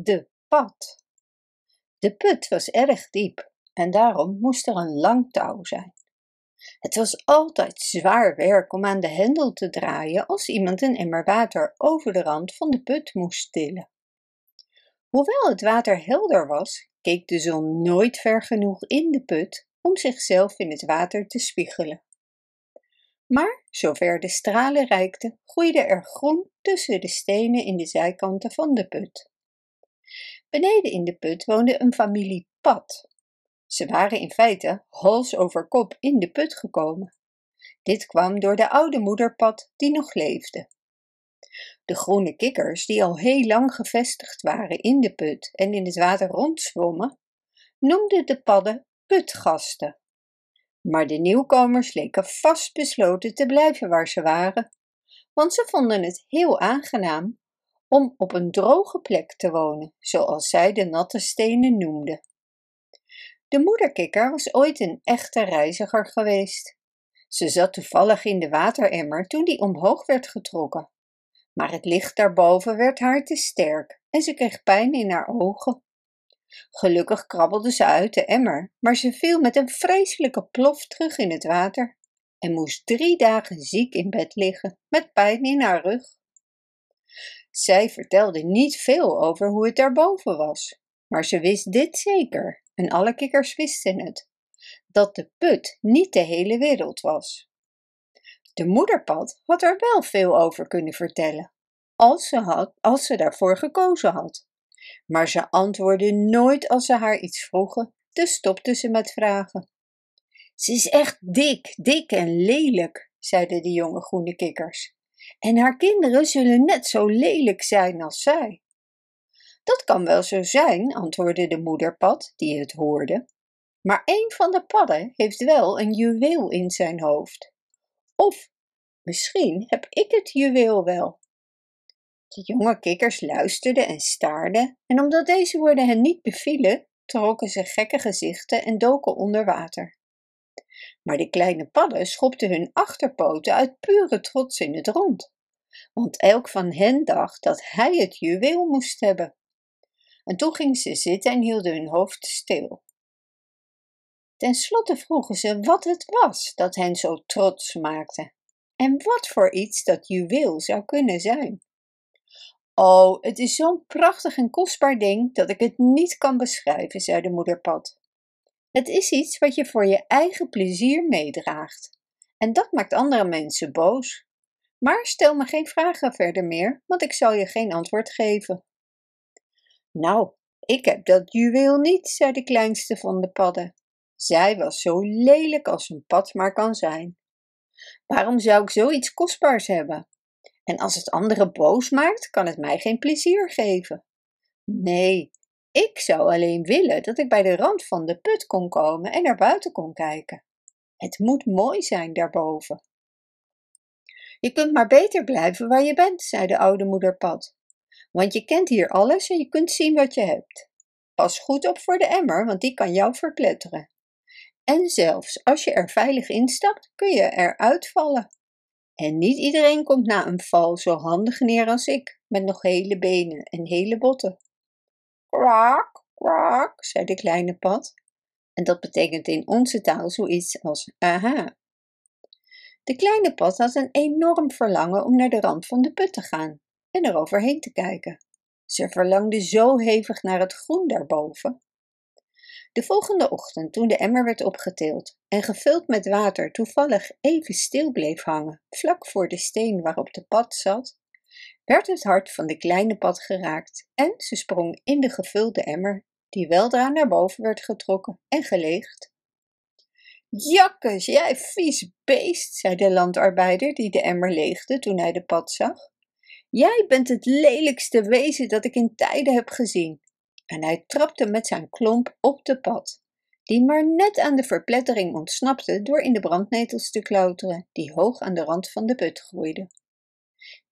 De pad. De put was erg diep en daarom moest er een lang touw zijn. Het was altijd zwaar werk om aan de hendel te draaien als iemand een emmer water over de rand van de put moest tillen. Hoewel het water helder was, keek de zon nooit ver genoeg in de put om zichzelf in het water te spiegelen. Maar zover de stralen reikten, groeide er groen tussen de stenen in de zijkanten van de put. Beneden in de put woonde een familie Pad. Ze waren in feite hals over kop in de put gekomen. Dit kwam door de oude moederpad die nog leefde. De groene kikkers, die al heel lang gevestigd waren in de put en in het water rondzwommen, noemden de padden putgasten. Maar de nieuwkomers leken vastbesloten te blijven waar ze waren, want ze vonden het heel aangenaam om op een droge plek te wonen, zoals zij de natte stenen noemden. De moederkikker was ooit een echte reiziger geweest. Ze zat toevallig in de wateremmer toen die omhoog werd getrokken. Maar het licht daarboven werd haar te sterk en ze kreeg pijn in haar ogen. Gelukkig krabbelde ze uit de emmer, maar ze viel met een vreselijke plof terug in het water en moest drie dagen ziek in bed liggen met pijn in haar rug. Zij vertelde niet veel over hoe het daarboven was, maar ze wist dit zeker, en alle kikkers wisten het, dat de put niet de hele wereld was. De moederpad had er wel veel over kunnen vertellen, als ze, had, als ze daarvoor gekozen had. Maar ze antwoordde nooit als ze haar iets vroegen, dus stopte ze met vragen. Ze is echt dik, dik en lelijk, zeiden de jonge groene kikkers. En haar kinderen zullen net zo lelijk zijn als zij. Dat kan wel zo zijn, antwoordde de moederpad, die het hoorde. Maar een van de padden heeft wel een juweel in zijn hoofd. Of misschien heb ik het juweel wel. De jonge kikkers luisterden en staarden, en omdat deze woorden hen niet bevielen, trokken ze gekke gezichten en doken onder water. Maar de kleine padden schopten hun achterpoten uit pure trots in het rond, want elk van hen dacht dat hij het juweel moest hebben. En toen gingen ze zitten en hielden hun hoofd stil. Ten slotte vroegen ze wat het was dat hen zo trots maakte en wat voor iets dat juweel zou kunnen zijn. Oh, het is zo'n prachtig en kostbaar ding dat ik het niet kan beschrijven, zei de moederpad. Het is iets wat je voor je eigen plezier meedraagt. En dat maakt andere mensen boos. Maar stel me geen vragen verder meer, want ik zal je geen antwoord geven. Nou, ik heb dat juweel niet, zei de kleinste van de padden. Zij was zo lelijk als een pad maar kan zijn. Waarom zou ik zoiets kostbaars hebben? En als het anderen boos maakt, kan het mij geen plezier geven. Nee, ik zou alleen willen dat ik bij de rand van de put kon komen en naar buiten kon kijken. Het moet mooi zijn daarboven. Je kunt maar beter blijven waar je bent, zei de oude moeder Pat. Want je kent hier alles en je kunt zien wat je hebt. Pas goed op voor de emmer, want die kan jou verpletteren. En zelfs als je er veilig instapt, kun je eruit vallen. En niet iedereen komt na een val zo handig neer als ik, met nog hele benen en hele botten. Kwak, kwak, zei de kleine pad. En dat betekent in onze taal zoiets als aha. De kleine pad had een enorm verlangen om naar de rand van de put te gaan en er overheen te kijken. Ze verlangde zo hevig naar het groen daarboven. De volgende ochtend, toen de emmer werd opgetild en gevuld met water toevallig even stil bleef hangen, vlak voor de steen waarop de pad zat, werd het hart van de kleine pad geraakt en ze sprong in de gevulde emmer, die weldra naar boven werd getrokken en geleegd. Jakkes, jij vies beest, zei de landarbeider die de emmer leegde toen hij de pad zag. Jij bent het lelijkste wezen dat ik in tijden heb gezien. En hij trapte met zijn klomp op de pad, die maar net aan de verplettering ontsnapte door in de brandnetels te klauteren, die hoog aan de rand van de put groeiden.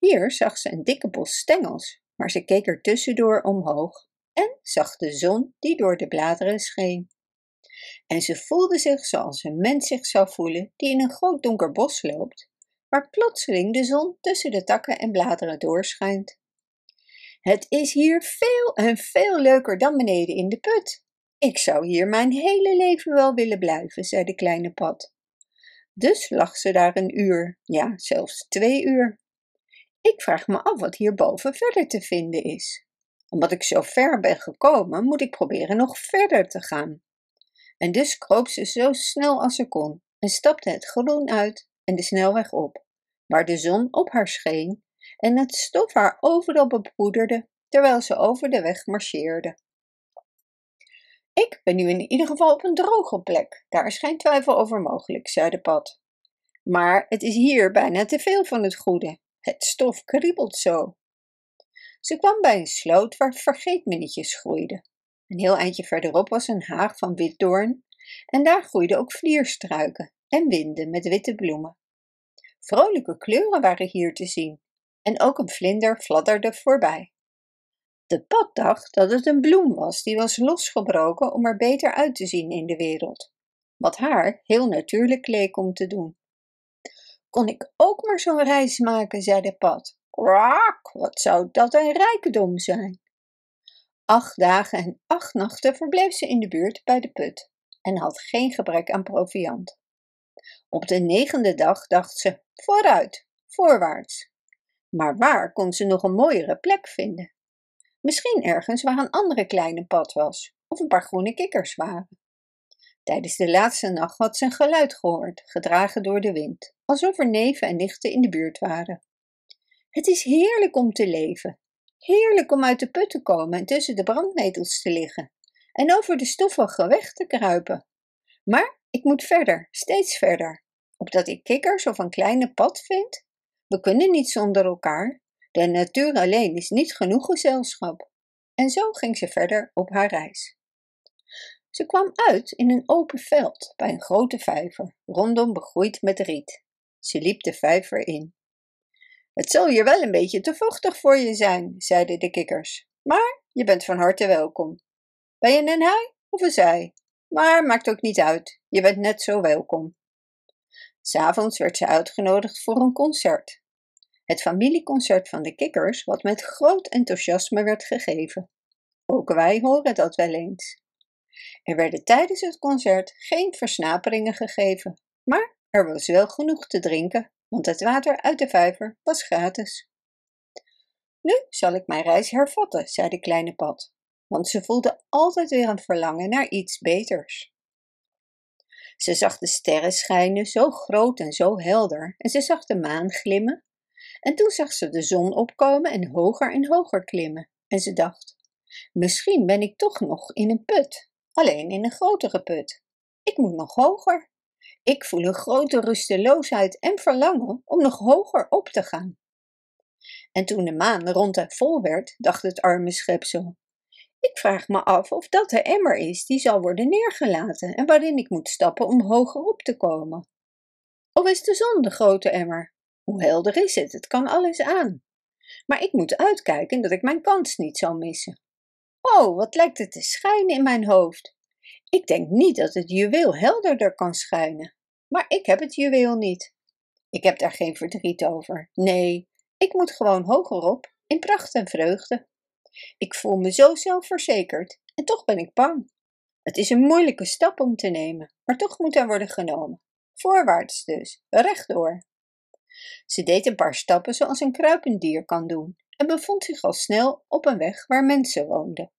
Hier zag ze een dikke bos stengels, maar ze keek er tussendoor omhoog en zag de zon die door de bladeren scheen. En ze voelde zich zoals een mens zich zou voelen die in een groot donker bos loopt, waar plotseling de zon tussen de takken en bladeren doorschijnt. Het is hier veel en veel leuker dan beneden in de put. Ik zou hier mijn hele leven wel willen blijven, zei de kleine pad. Dus lag ze daar een uur, ja, zelfs twee uur. Ik vraag me af wat hierboven verder te vinden is. Omdat ik zo ver ben gekomen, moet ik proberen nog verder te gaan. En dus kroop ze zo snel als ze kon en stapte het groen uit en de snelweg op, waar de zon op haar scheen en het stof haar overal bepoederde terwijl ze over de weg marcheerde. Ik ben nu in ieder geval op een droge plek, daar is geen twijfel over mogelijk, zei de pad. Maar het is hier bijna te veel van het goede. Het stof kriebelt zo. Ze kwam bij een sloot waar vergeetminnetjes groeiden. Een heel eindje verderop was een haag van witdoorn en daar groeiden ook vlierstruiken en winden met witte bloemen. Vrolijke kleuren waren hier te zien en ook een vlinder fladderde voorbij. De pad dacht dat het een bloem was die was losgebroken om er beter uit te zien in de wereld, wat haar heel natuurlijk leek om te doen. Kon ik ook maar zo'n reis maken, zei de pad. Kwak, wat zou dat een rijkdom zijn. Acht dagen en acht nachten verbleef ze in de buurt bij de put en had geen gebrek aan proviand. Op de negende dag dacht ze: vooruit, voorwaarts. Maar waar kon ze nog een mooiere plek vinden? Misschien ergens waar een andere kleine pad was, of een paar groene kikkers waren. Tijdens de laatste nacht had ze een geluid gehoord, gedragen door de wind, alsof er neven en nichten in de buurt waren. Het is heerlijk om te leven, heerlijk om uit de put te komen en tussen de brandnetels te liggen en over de stoffige weg te kruipen. Maar ik moet verder, steeds verder, opdat ik kikkers of een kleine pad vind. We kunnen niet zonder elkaar. De natuur alleen is niet genoeg gezelschap. En zo ging ze verder op haar reis. Ze kwam uit in een open veld bij een grote vijver, rondom begroeid met riet. Ze liep de vijver in. Het zal hier wel een beetje te vochtig voor je zijn, zeiden de kikkers, maar je bent van harte welkom. Ben je een hij of een zij? Maar maakt ook niet uit, je bent net zo welkom. S'avonds werd ze uitgenodigd voor een concert. Het familieconcert van de kikkers, wat met groot enthousiasme werd gegeven. Ook wij horen dat wel eens. Er werden tijdens het concert geen versnaperingen gegeven, maar er was wel genoeg te drinken, want het water uit de vijver was gratis. Nu zal ik mijn reis hervatten, zei de kleine pad, want ze voelde altijd weer een verlangen naar iets beters. Ze zag de sterren schijnen, zo groot en zo helder, en ze zag de maan glimmen. En toen zag ze de zon opkomen en hoger en hoger klimmen. En ze dacht: Misschien ben ik toch nog in een put, alleen in een grotere put. Ik moet nog hoger. Ik voel een grote rusteloosheid en verlangen om nog hoger op te gaan. En toen de maan rond en vol werd, dacht het arme schepsel: ik vraag me af of dat de emmer is die zal worden neergelaten en waarin ik moet stappen om hoger op te komen. Of is de zon de grote emmer? Hoe helder is het? Het kan alles aan. Maar ik moet uitkijken dat ik mijn kans niet zal missen. Oh, wat lijkt het te schijnen in mijn hoofd. Ik denk niet dat het juweel helderder kan schijnen. Maar ik heb het juweel niet. Ik heb daar geen verdriet over. Nee, ik moet gewoon hoger op, in pracht en vreugde. Ik voel me zo zelfverzekerd en toch ben ik bang. Het is een moeilijke stap om te nemen, maar toch moet er worden genomen. Voorwaarts dus, rechtdoor. Ze deed een paar stappen zoals een kruipend dier kan doen en bevond zich al snel op een weg waar mensen woonden.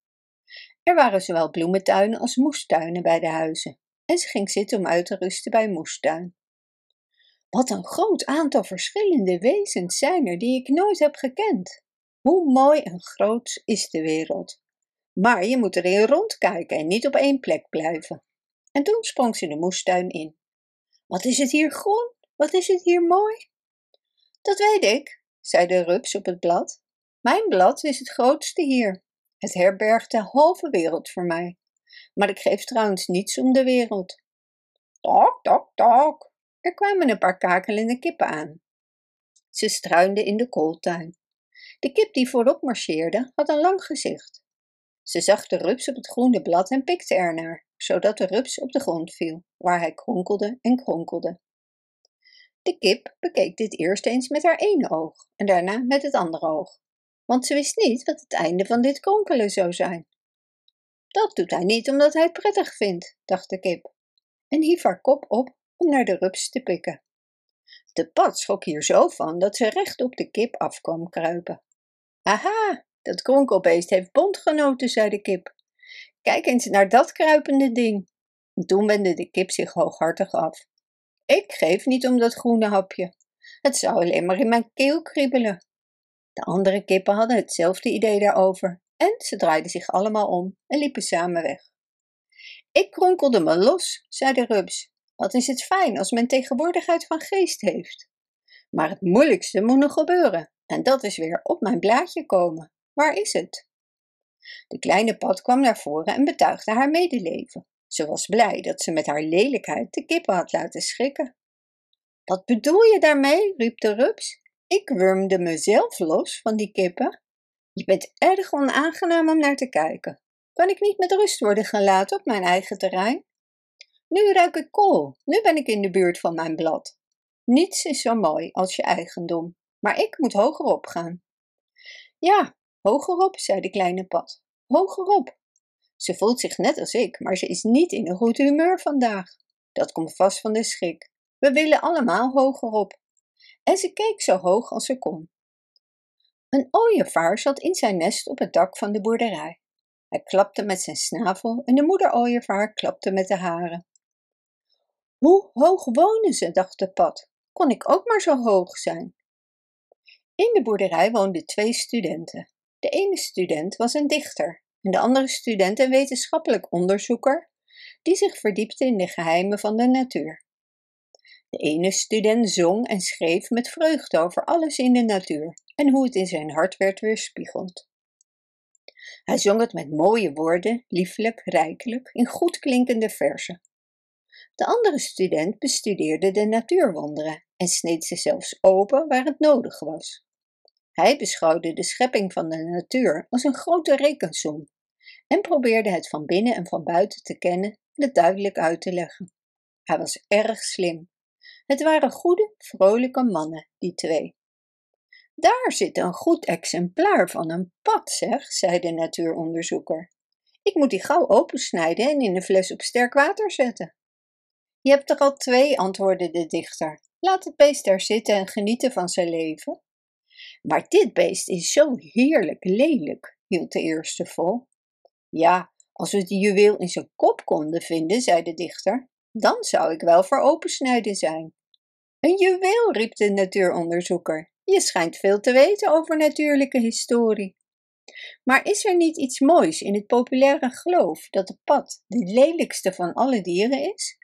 Er waren zowel bloementuinen als moestuinen bij de huizen en ze ging zitten om uit te rusten bij moestuin. Wat een groot aantal verschillende wezens zijn er die ik nooit heb gekend. Hoe mooi en groot is de wereld. Maar je moet erin rondkijken en niet op één plek blijven. En toen sprong ze de moestuin in. Wat is het hier groen? Wat is het hier mooi? Dat weet ik, zei de rups op het blad. Mijn blad is het grootste hier. Het herbergt de halve wereld voor mij. Maar ik geef trouwens niets om de wereld. Tok, tok, tok. Er kwamen een paar kakelende kippen aan. Ze struinden in de kooltuin. De kip die voorop marcheerde had een lang gezicht. Ze zag de rups op het groene blad en pikte ernaar, zodat de rups op de grond viel, waar hij kronkelde en kronkelde. De kip bekeek dit eerst eens met haar ene oog en daarna met het andere oog. want ze wist niet wat het einde van dit kronkelen zou zijn. Dat doet hij niet omdat hij het prettig vindt, dacht de kip, en hief haar kop op om naar de rups te pikken. De pad schrok hier zo van dat ze recht op de kip af kwam kruipen. Aha, dat kronkelbeest heeft bondgenoten, zei de kip. Kijk eens naar dat kruipende ding. En toen wendde de kip zich hooghartig af. Ik geef niet om dat groene hapje. Het zou alleen maar in mijn keel kriebelen. De andere kippen hadden hetzelfde idee daarover en ze draaiden zich allemaal om en liepen samen weg. Ik kronkelde me los, zei de rups. Wat is het fijn als men tegenwoordigheid van geest heeft. Maar het moeilijkste moet nog gebeuren en dat is weer op mijn blaadje komen. Waar is het? De kleine pad kwam naar voren en betuigde haar medeleven. Ze was blij dat ze met haar lelijkheid de kippen had laten schrikken. Wat bedoel je daarmee? riep de rups. Ik wurmde mezelf los van die kippen. Je bent erg onaangenaam om naar te kijken. Kan ik niet met rust worden gelaten op mijn eigen terrein? Nu ruik ik kool, nu ben ik in de buurt van mijn blad. Niets is zo mooi als je eigendom, maar ik moet hogerop gaan. Ja, hogerop, zei de kleine pad. Hogerop. Ze voelt zich net als ik, maar ze is niet in een goed humeur vandaag. Dat komt vast van de schrik. We willen allemaal hogerop. En ze keek zo hoog als ze kon. Een ooievaar zat in zijn nest op het dak van de boerderij. Hij klapte met zijn snavel en de moeder ooievaar klapte met de haren. Hoe hoog wonen ze, dacht de pad. Kon ik ook maar zo hoog zijn? In de boerderij woonden twee studenten. De ene student was een dichter en de andere student een wetenschappelijk onderzoeker die zich verdiepte in de geheimen van de natuur. De ene student zong en schreef met vreugde over alles in de natuur en hoe het in zijn hart werd weerspiegeld. Hij zong het met mooie woorden, lieflijk, rijkelijk, in goed klinkende verzen. De andere student bestudeerde de natuurwonderen en sneed ze zelfs open waar het nodig was. Hij beschouwde de schepping van de natuur als een grote rekensom en probeerde het van binnen en van buiten te kennen en het duidelijk uit te leggen. Hij was erg slim. Het waren goede, vrolijke mannen, die twee. Daar zit een goed exemplaar van een pad, zeg, zei de natuuronderzoeker. Ik moet die gauw opensnijden en in een fles op sterk water zetten. Je hebt er al twee, antwoordde de dichter. Laat het beest daar zitten en genieten van zijn leven. Maar dit beest is zo heerlijk lelijk, hield de eerste vol. Ja, als we die juweel in zijn kop konden vinden, zei de dichter, dan zou ik wel voor opensnijden zijn. Een juweel, riep de natuuronderzoeker. Je schijnt veel te weten over natuurlijke historie. Maar is er niet iets moois in het populaire geloof dat de pad de lelijkste van alle dieren is,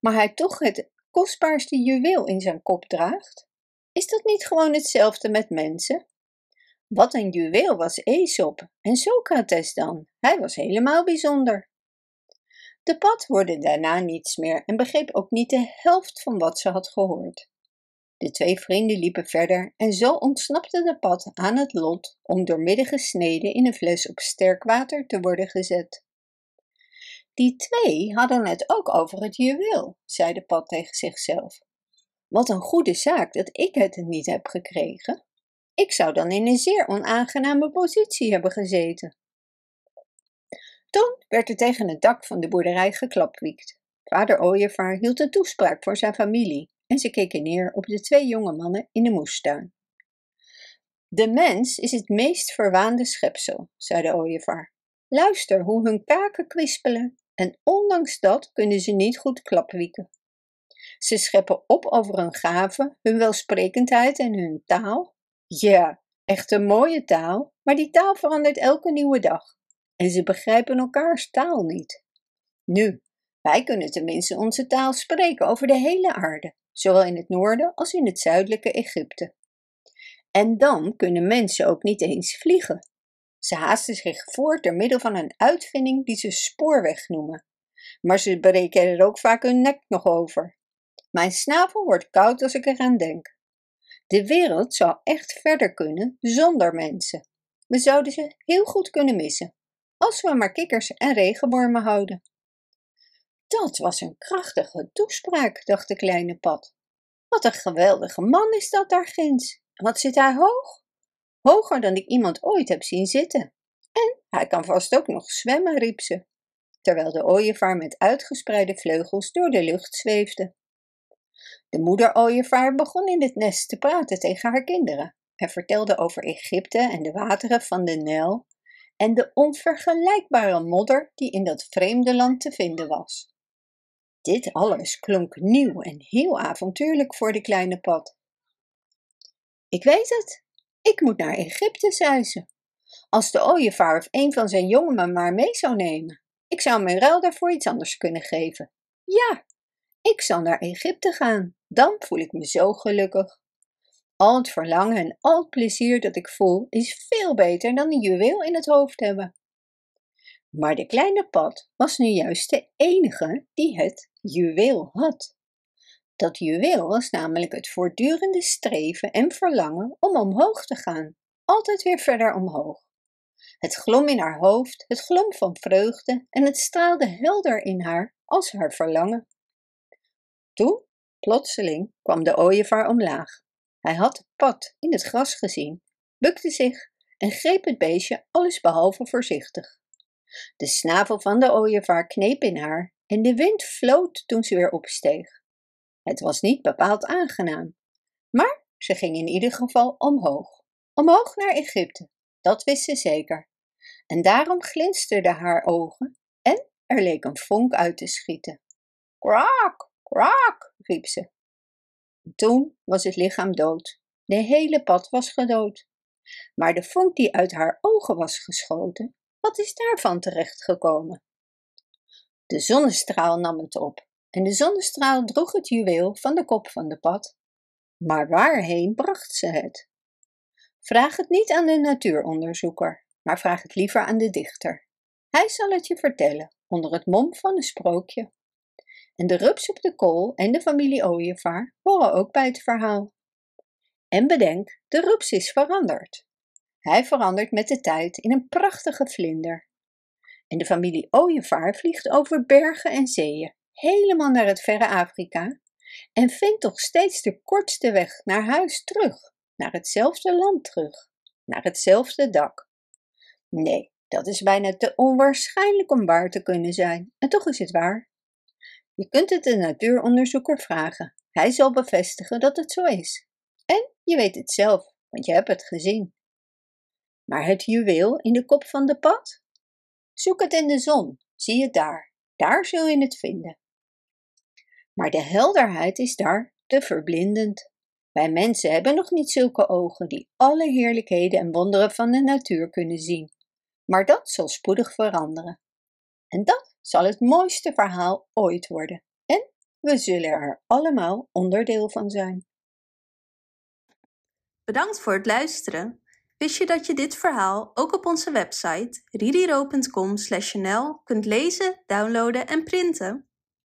maar hij toch het kostbaarste juweel in zijn kop draagt? Is dat niet gewoon hetzelfde met mensen? Wat een juweel was Aesop en Socrates dan, hij was helemaal bijzonder. De pad hoorde daarna niets meer en begreep ook niet de helft van wat ze had gehoord. De twee vrienden liepen verder en zo ontsnapte de pad aan het lot om doormidden gesneden in een fles op sterk water te worden gezet. Die twee hadden het ook over het juweel, zei de pad tegen zichzelf. Wat een goede zaak dat ik het niet heb gekregen. Ik zou dan in een zeer onaangename positie hebben gezeten. Toen werd er tegen het dak van de boerderij geklapwiekt. Vader Ooievaar hield een toespraak voor zijn familie en ze keken neer op de twee jonge mannen in de moestuin. De mens is het meest verwaande schepsel, zei de ooievaar. Luister hoe hun kaken kwispelen en ondanks dat kunnen ze niet goed klapwieken. Ze scheppen op over hun gaven, hun welsprekendheid en hun taal. Ja, echt een mooie taal, maar die taal verandert elke nieuwe dag. En ze begrijpen elkaars taal niet. Nu, wij kunnen tenminste onze taal spreken over de hele aarde, zowel in het noorden als in het zuidelijke Egypte. En dan kunnen mensen ook niet eens vliegen. Ze haasten zich voort door middel van een uitvinding die ze spoorweg noemen. Maar ze breken er ook vaak hun nek nog over. Mijn snavel wordt koud als ik eraan denk. De wereld zou echt verder kunnen zonder mensen. We zouden ze heel goed kunnen missen, als we maar kikkers en regenwormen houden. Dat was een krachtige toespraak, dacht de kleine pad. Wat een geweldige man is dat daar ginds. Wat zit hij hoog? hoger dan ik iemand ooit heb zien zitten. En hij kan vast ook nog zwemmen, riep ze, terwijl de ooievaar met uitgespreide vleugels door de lucht zweefde. De moeder ooievaar begon in het nest te praten tegen haar kinderen en vertelde over Egypte en de wateren van de Nijl en de onvergelijkbare modder die in dat vreemde land te vinden was. Dit alles klonk nieuw en heel avontuurlijk voor de kleine pad. Ik weet het, ik moet naar Egypte, zei ze. Als de ooievaar of een van zijn jongen me maar mee zou nemen. Ik zou mijn ruil daarvoor iets anders kunnen geven. Ja, ik zal naar Egypte gaan. Dan voel ik me zo gelukkig. Al het verlangen en al het plezier dat ik voel is veel beter dan een juweel in het hoofd hebben. Maar de kleine pad was nu juist de enige die het juweel had. Dat juweel was namelijk het voortdurende streven en verlangen om omhoog te gaan, altijd weer verder omhoog. Het glom in haar hoofd, het glom van vreugde en het straalde helder in haar als haar verlangen. Toen, plotseling, kwam de ooievaar omlaag. Hij had het pad in het gras gezien, bukte zich en greep het beestje allesbehalve voorzichtig. De snavel van de ooievaar kneep in haar en de wind floot toen ze weer opsteeg. Het was niet bepaald aangenaam, maar ze ging in ieder geval omhoog. Omhoog naar Egypte, dat wist ze zeker. En daarom glinsterden haar ogen en er leek een vonk uit te schieten. Kwak, kwak, riep ze. Toen was het lichaam dood. De hele pad was gedood. Maar de vonk die uit haar ogen was geschoten, wat is daarvan terechtgekomen? De zonnestraal nam het op en de zonnestraal droeg het juweel van de kop van de pad. Maar waarheen bracht ze het? Vraag het niet aan de natuuronderzoeker, maar vraag het liever aan de dichter. Hij zal het je vertellen onder het mom van een sprookje. En de rups op de kool en de familie ooievaar horen ook bij het verhaal. En bedenk, de rups is veranderd. Hij verandert met de tijd in een prachtige vlinder. En de familie ooievaar vliegt over bergen en zeeën, helemaal naar het verre Afrika, en vindt toch steeds de kortste weg naar huis terug, naar hetzelfde land terug, naar hetzelfde dak. Nee, dat is bijna te onwaarschijnlijk om waar te kunnen zijn, en toch is het waar. Je kunt het de natuuronderzoeker vragen. Hij zal bevestigen dat het zo is. En je weet het zelf, want je hebt het gezien. Maar het juweel in de kop van de pad? Zoek het in de zon, zie het daar. Daar zul je het vinden. Maar de helderheid is daar te verblindend. Wij mensen hebben nog niet zulke ogen die alle heerlijkheden en wonderen van de natuur kunnen zien. Maar dat zal spoedig veranderen. En dat zal het mooiste verhaal ooit worden. En we zullen er allemaal onderdeel van zijn. Bedankt voor het luisteren. Wist je dat je dit verhaal ook op onze website ridiro.com/nl kunt lezen, downloaden en printen?